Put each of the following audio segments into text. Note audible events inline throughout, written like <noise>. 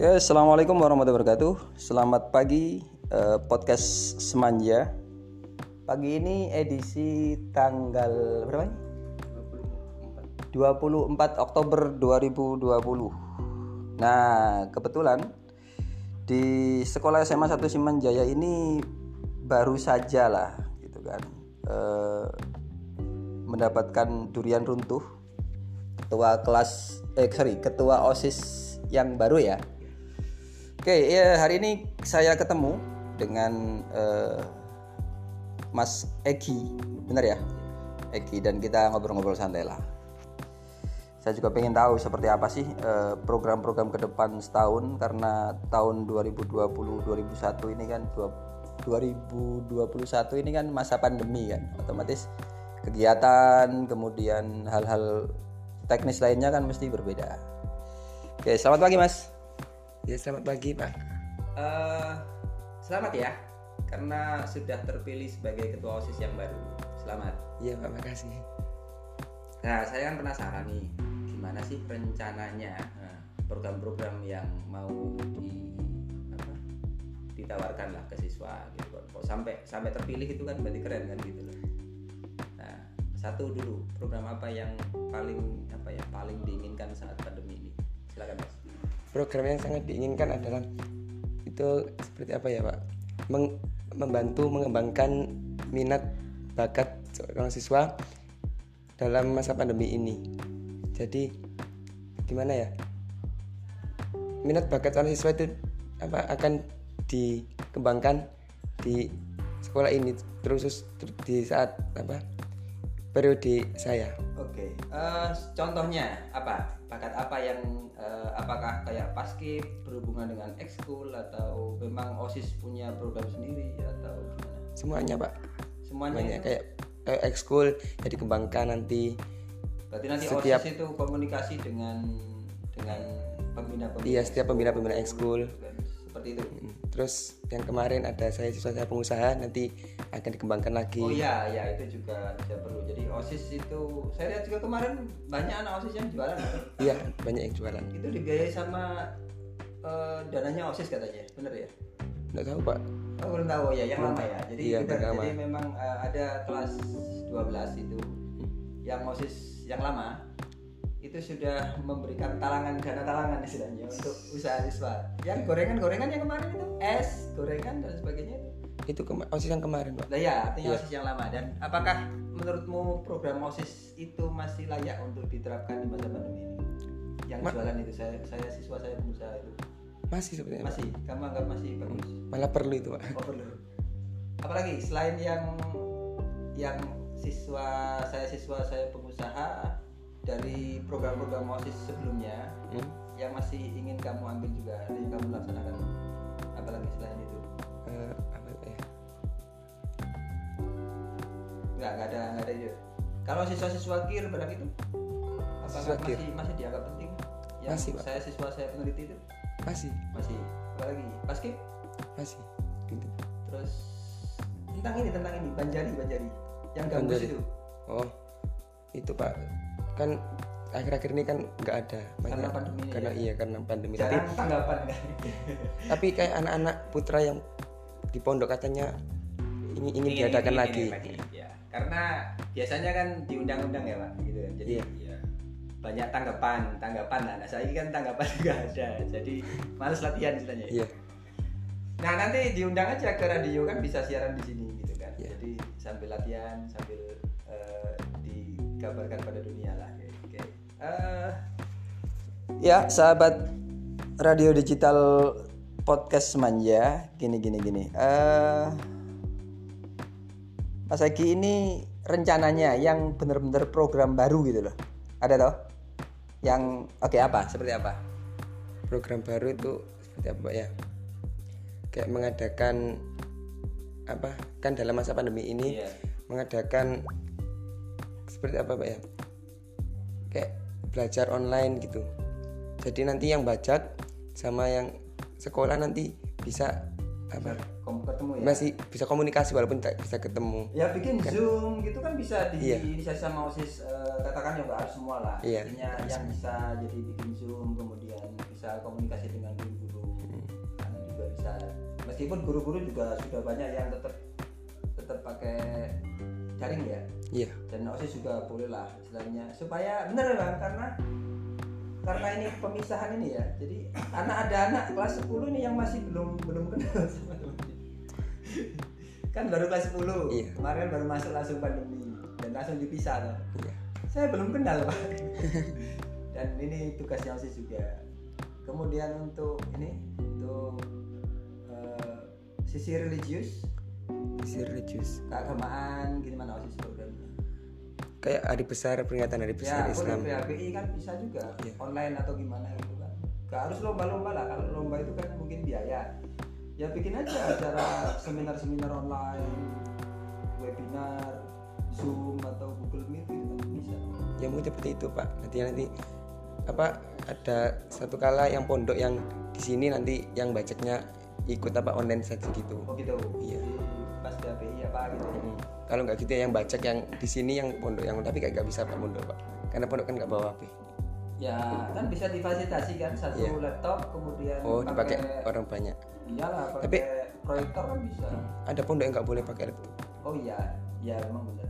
Oke, assalamualaikum warahmatullahi wabarakatuh. Selamat pagi eh, podcast Semanja. Pagi ini edisi tanggal berapa ini? 24 Oktober 2020. Nah, kebetulan di sekolah SMA 1 Simanjaya ini baru saja lah gitu kan eh, mendapatkan durian runtuh ketua kelas eh sorry ketua osis yang baru ya oke ya hari ini saya ketemu dengan eh, Mas Egi benar ya? Egi dan kita ngobrol-ngobrol santai lah. Saya juga pengen tahu seperti apa sih eh, program-program ke depan setahun karena tahun 2020 2001 ini kan dua- 2021 ini kan masa pandemi kan. Otomatis kegiatan kemudian hal-hal teknis lainnya kan mesti berbeda. Oke selamat pagi mas Ya selamat pagi Pak. Eh, selamat ya karena sudah terpilih sebagai ketua osis yang baru selamat Iya Pak makasih. Nah, saya kan penasaran nih, gimana sih rencananya eh, program-program yang mau di apa, ditawarkan lah ke siswa gitu. Kok- Kok sampai sampai terpilih itu kan berarti keren kan gitu loh. Nah, satu dulu program apa yang paling apa ya paling diinginkan saat pandemi ini? Silakan mas. Program yang sangat diinginkan adalah itu seperti apa ya Pak? Meng- membantu mengembangkan minat bakat seorang siswa dalam masa pandemi ini. Jadi gimana ya? Minat bakat seorang siswa itu apa akan dikembangkan di sekolah ini terus di saat apa periode saya. Oke, eh, contohnya apa? Bakat apa yang eh, apakah kayak paskib berhubungan dengan ekskul atau memang osis punya program sendiri atau gimana? Semuanya Pak. Semuanya Semuanya itu? kayak kayak ekskul ya dikembangkan nanti Berarti nanti Setiap- OSIS itu komunikasi dengan dengan pembina-pembina. Iya, setiap pembina-pembina ekskul. Seperti itu. Terus yang kemarin ada saya siswa saya pengusaha nanti akan dikembangkan lagi Oh iya, ya itu juga juga perlu. Jadi OSIS itu saya lihat juga kemarin banyak anak OSIS yang jualan. iya banyak yang jualan itu dibiayai sama eh, dananya OSIS katanya. Bener ya? nggak tahu pak Oh, belum tahu ya, yang lama ya. Jadi Iya, benar, yang lama. jadi memang eh, ada kelas 12 itu yang OSIS yang lama itu sudah memberikan talangan dana talangan istilahnya untuk usaha siswa. Yang gorengan-gorengan yang kemarin itu es, gorengan dan sebagainya itu. Itu kema- osis yang kemarin pak Nah ya, artinya Iya. OSIS yang lama dan apakah menurutmu program OSIS itu masih layak untuk diterapkan di masa pandemi ini? Yang Ma- jualan itu saya saya siswa saya pengusaha itu. masih Pak. Masih, kamu anggap masih bagus? malah perlu itu pak Oh, perlu. Apalagi selain yang yang siswa saya siswa saya pengusaha dari program-program OSIS sebelumnya Hmm? yang masih ingin kamu ambil juga yang kamu laksanakan apalagi selain itu Eh, apa ya? Nggak nggak ada nggak ada itu kalau siswa-siswa kir barang itu? Apakah KIR? masih masih dianggap penting? Yang Masih, Pak. saya siswa saya peneliti itu? Masih. Masih. Apalagi paskib masih. Gitu. terus tentang ini tentang ini. Banjari banjari. Yang Banjari. itu oh itu pak. Kan akhir-akhir ini kan nggak ada Karena banyak- pandemi karena ya? iya karena pandemi. Tapi tanggapan. <laughs> Tapi kayak anak-anak putra yang di pondok katanya ingin ingin diadakan ingin- lagi ingin ya karena biasanya kan diundang-undang ya pak gitu jadi Iya. ya, banyak tanggapan tanggapan lah nah saya ini kan tanggapan <laughs> juga ada jadi males latihan istilahnya ya. iya nah nanti diundang aja ke radio kan bisa siaran di sini gitu kan Iya. jadi sambil latihan sambil eh, dikabarkan pada dunia lah oke oke. Eh, ya sahabat radio digital podcast Semanja. Gini gini gini. Eh Mas Egi ini rencananya yang bener-bener program baru gitu loh. Ada toh? Yang oke apa? Seperti apa? Program baru itu seperti apa Pak ya? Kayak mengadakan apa? Kan dalam masa pandemi ini Iya. mengadakan seperti apa Pak ya? Kayak belajar online gitu. Jadi nanti yang bajak sama yang sekolah nanti bisa apa? Ketemu ya? Masih bisa komunikasi walaupun tak bisa ketemu. Ya bikin zoom gitu kan bisa di Iya. inisiasi sama osis eh, katakan ya nggak harus semua lah. Iya, artinya harus yang bisa jadi bikin zoom kemudian bisa komunikasi dengan guru-guru. Bisa meskipun guru-guru juga sudah banyak yang tetap tetap pakai daring ya? Iya. Dan osis juga boleh lah istilahnya. Supaya bener bang karena karena ini pemisahan ini ya. Jadi anak ada anak kelas 10 ini yang masih belum belum kenal sama kan baru kelas 10 Iya. kemarin baru masuk langsung pandemi. Dan langsung dipisah loh. iya. Saya belum kenal pak. Dan ini tugasnya osis juga. Kemudian untuk ini untuk eh, sisi religius. Isi religius. Keagamaan gimana osis programnya kayak hari besar peringatan hari besar ya Islam. Boleh PHBI kan bisa juga Iya. online atau gimana gitu kan. Gak harus lomba-lomba lah kalau lomba itu kan mungkin biaya. Ya bikin aja acara seminar-seminar online webinar zoom atau google meet gitu kan bisa. Ya mungkin seperti itu pak. Nanti nanti apa ada satu kala yang pondok yang di sini nanti yang bacanya ikut apa online saja gitu. Oh gitu. Iya. Pas PHBI apa gitu Hmm. Kalau nggak gitu ya yang bacak yang di sini yang pondok yang tapi kayak nggak bisa pak pondok pak. Karena pondok kan nggak bawa HP ya kan bisa difasilitasi kan satu Iya. laptop kemudian oh dipakai orang banyak. Iyalah pakai Tapi- proyektor kan bisa. ada pondok yang nggak boleh pakai laptop? Oh iya, ya memang benar.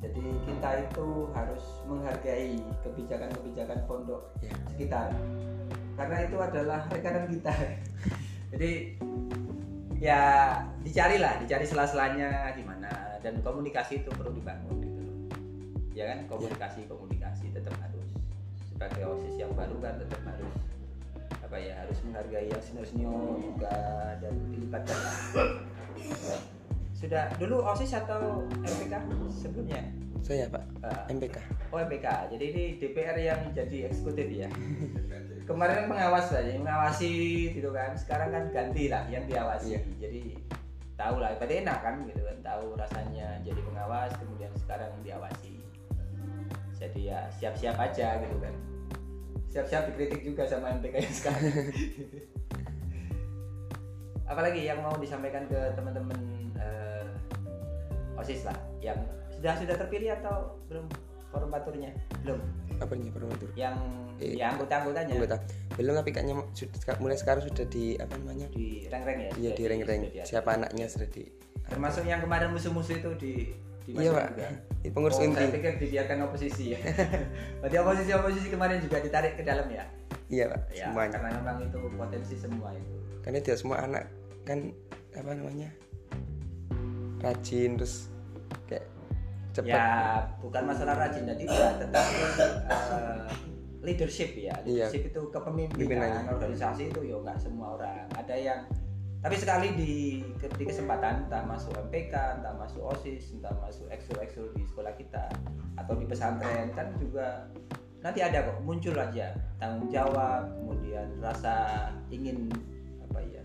Jadi kita itu harus menghargai kebijakan-kebijakan pondok ya sekitar, karena itu adalah rekanan kita. <laughs> Jadi ya dicarilah, dicari sela-selanya gimana dan komunikasi itu perlu dibangun gitu loh. Ya kan komunikasi komunikasi tetap harus sebagai osis yang baru kan tetap harus apa ya harus menghargai yang senior senior juga dan dilibatkan lah. Sudah dulu osis atau MPK sebelumnya? saya pak Ah. MPK Oh MPK, jadi ini DPR yang jadi eksekutif ya. <laughs> Kemarin kan pengawas lah, mengawasi gitu kan. Sekarang kan ganti lah yang diawasi. Iya. Jadi tahu lah, berarti enak kan gitu kan. Tahu rasanya jadi pengawas, kemudian sekarang diawasi. Jadi ya siap-siap aja gitu kan. Siap-siap dikritik juga sama MPK yang sekarang. <laughs> Apalagi yang mau disampaikan ke teman-teman eh, osis lah, yang sudah sudah terpilih atau belum formaturnya? Belum. Apa nih promotor yang Eh, ya anggota-anggotanya. anggota. Belum tapi kayaknya sudah mulai sekarang sudah di apa namanya? Di reng-reng ya? Iya di sudah diatur. siapa anaknya sudah di termasuk yang kemarin musuh-musuh itu di iya pak. juga. Itu pengurus oh, inti. saya pikir dibiarkan oposisi ya. <laughs> Berarti oposisi-oposisi kemarin juga ditarik ke dalam ya? Iya pak. Ya semuanya. karena memang itu potensi semua itu. Karena tidak semua anak kan apa namanya rajin terus cepat ya bukan masalah rajin dan tidak tetapi eh, leadership ya Iya. leadership itu kepemimpinan Pimpinannya. organisasi itu ya nggak semua orang ada yang tapi sekali di, di kesempatan entah masuk MPK entah masuk osis entah masuk ekskul ekskul di sekolah kita atau di pesantren kan juga nanti ada kok muncul aja tanggung jawab kemudian rasa ingin apa ya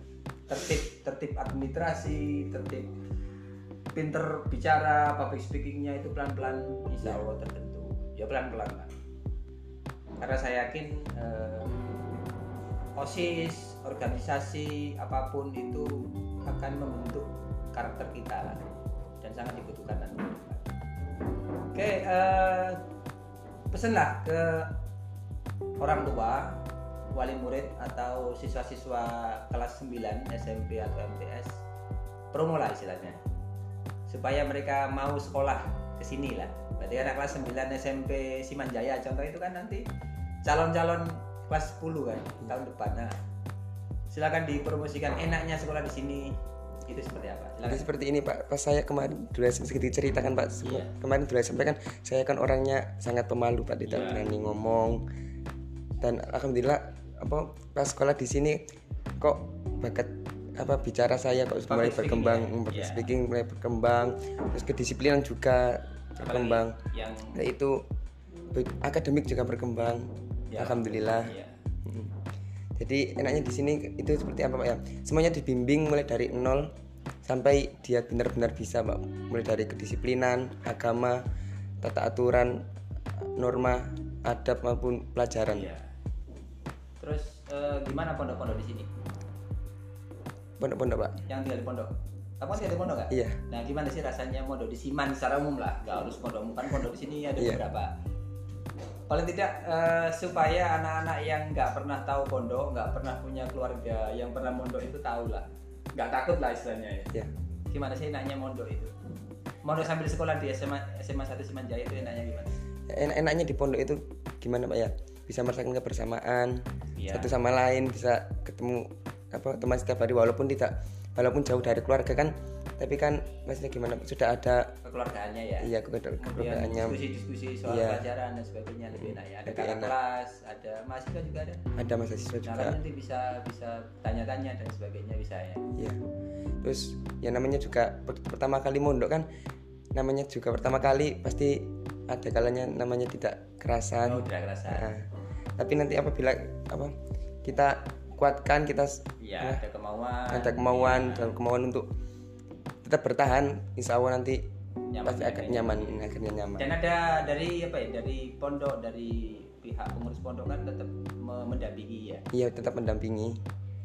tertib tertib administrasi tertib pinter bicara public speakingnya itu pelan pelan insya Allah terbentuk. Ya pelan pelan lah. Karena saya yakin eh, osis organisasi apa pun itu akan membentuk karakter kita dan sangat dibutuhkan nanti oke eh, pesenlah ke orang tua wali murid atau siswa-siswa kelas 9 SMP atau MTS promo lah istilahnya supaya mereka mau sekolah ke sini lah. Berarti anak kelas 9 SMP Simanjaya contoh itu kan nanti calon-calon kelas 10 kan tahun depan. Nah, silakan dipromosikan enaknya sekolah di sini itu seperti apa? Jadi Silakan. seperti ini Pak, pas saya kemarin dulu sedikit ceritakan Pak, Iya. kemarin dulu SMP kan saya kan orangnya sangat pemalu Pak, tidak Iya. berani ngomong dan alhamdulillah apa pas sekolah di sini kok bakat apa bicara saya kok mulai speaking berkembang, ya? public Iya. speaking mulai berkembang, terus kedisiplinan juga berkembang, yang Nah, itu akademik juga berkembang, ya, alhamdulillah. iya. Mm. Jadi enaknya di sini itu seperti apa Pak ya? Semuanya dibimbing mulai dari nol sampai dia benar-benar bisa Pak. Mulai dari kedisiplinan, agama, tata aturan, norma, adab maupun pelajaran. Iya. Terus eh, gimana pondok-pondok di sini? Pondok-pondok Pak. Yang tinggal di pondok? Kamu masih ada pondok nggak? Iya. Nah, gimana sih rasanya mondok di Siman secara umum lah? Gak harus pondok, kan pondok di sini ada Iya. beberapa. paling tidak eh, supaya anak-anak yang nggak pernah tahu pondok nggak pernah punya keluarga yang pernah mondok itu tahu lah nggak takut lah istilahnya ya ya gimana sih enaknya mondok itu mondok sambil sekolah di SMA SMA 1 Semanjaya itu enaknya gimana En- enaknya di pondok itu gimana pak ya bisa merasakan kebersamaan Iya. satu sama lain bisa ketemu apa teman setiap hari walaupun tidak walaupun jauh dari keluarga kan tapi kan maksudnya gimana sudah ada kekeluargaannya ya iya keluarga- kemudian keluargaannya diskusi-diskusi soal Iya. pelajaran dan sebagainya lebih enak ya ada Lebih kakak enak. kelas ada mahasiswa juga ada ada mahasiswa nah juga kan nanti bisa bisa tanya-tanya dan sebagainya bisa ya Iya. Terus yang namanya juga per- pertama kali mondok kan namanya juga pertama kali pasti ada kalanya namanya tidak kerasan. oh tidak kerasa Nah, tapi nanti apabila apa kita kuatkan kita s- Iya, ada kemauan ada kemauan dan kemauan untuk tetap bertahan, insya Allah nanti Nyaman pasti ya, akan nyaman akhirnya nyaman. dan ada dari apa ya dari pondok dari pihak pengurus pondok kan tetap me- mendampingi ya Iya tetap mendampingi.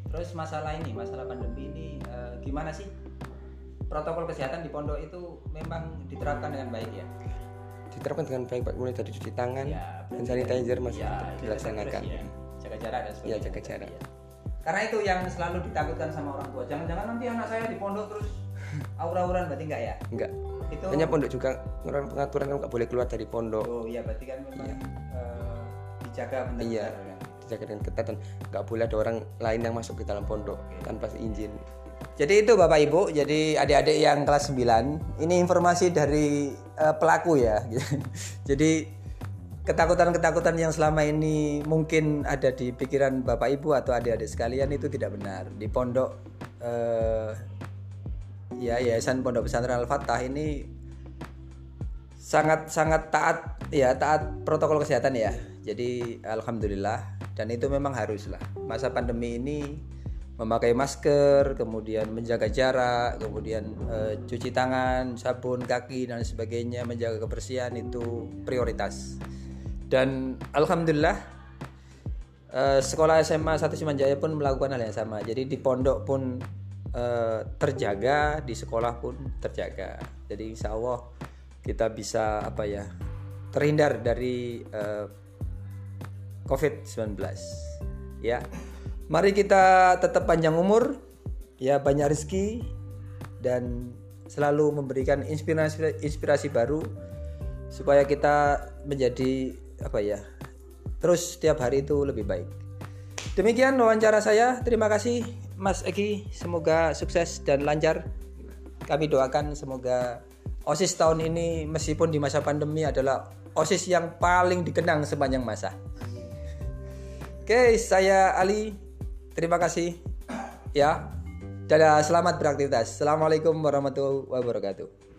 terus masalah ini masalah pandemi ini eh, gimana sih protokol kesehatan di pondok itu memang diterapkan dengan baik ya Diterapkan dengan baik Pak mulai dari cuci tangan ya dan sanitizer masih ya, tetap dilaksanakan. ya. jaga jarak dan sebagainya Iya, jaga jarak. Iya. Karena itu yang selalu ditakutkan sama orang tua jangan-jangan nanti anak saya di pondok terus <laughs> aura-auran berarti enggak ya Enggak. itu Hanya pondok juga ngeluarin pengaturan kan nggak boleh keluar dari pondok. oh iya berarti kan memang eh, dijaga benar-benar Iya. kan. dijaga dengan ketat dan nggak boleh ada orang lain yang masuk ke dalam pondok tanpa izin. Jadi itu Bapak Ibu, jadi adik-adik yang kelas 9, ini informasi dari eh, pelaku ya. <laughs> jadi ketakutan-ketakutan yang selama ini mungkin ada di pikiran Bapak Ibu atau adik-adik sekalian itu tidak benar. Di pondok eh, ya Yayasan Pondok Pesantren Al-Fatah ini sangat sangat taat ya taat protokol kesehatan ya. Jadi alhamdulillah dan itu memang harus lah. Masa pandemi ini memakai masker, kemudian menjaga jarak, kemudian eh, cuci tangan, sabun kaki dan sebagainya, menjaga kebersihan itu prioritas. Dan alhamdulillah eh, sekolah SMA 1 Simanjaya pun melakukan hal yang sama. Jadi di pondok pun eh, terjaga, di sekolah pun terjaga. Jadi insya Allah kita bisa apa ya terhindar dari eh, COVID-19 ya mari kita tetap panjang umur ya banyak rezeki dan selalu memberikan inspirasi inspirasi baru supaya kita menjadi apa ya terus setiap hari itu lebih baik demikian wawancara saya terima kasih Mas Eki semoga sukses dan lancar kami doakan semoga OSIS tahun ini meskipun di masa pandemi adalah OSIS yang paling dikenang sepanjang masa. Oke, saya Ali. Terima kasih. Ya. Dadah, selamat beraktivitas. Assalamualaikum warahmatullahi wabarakatuh.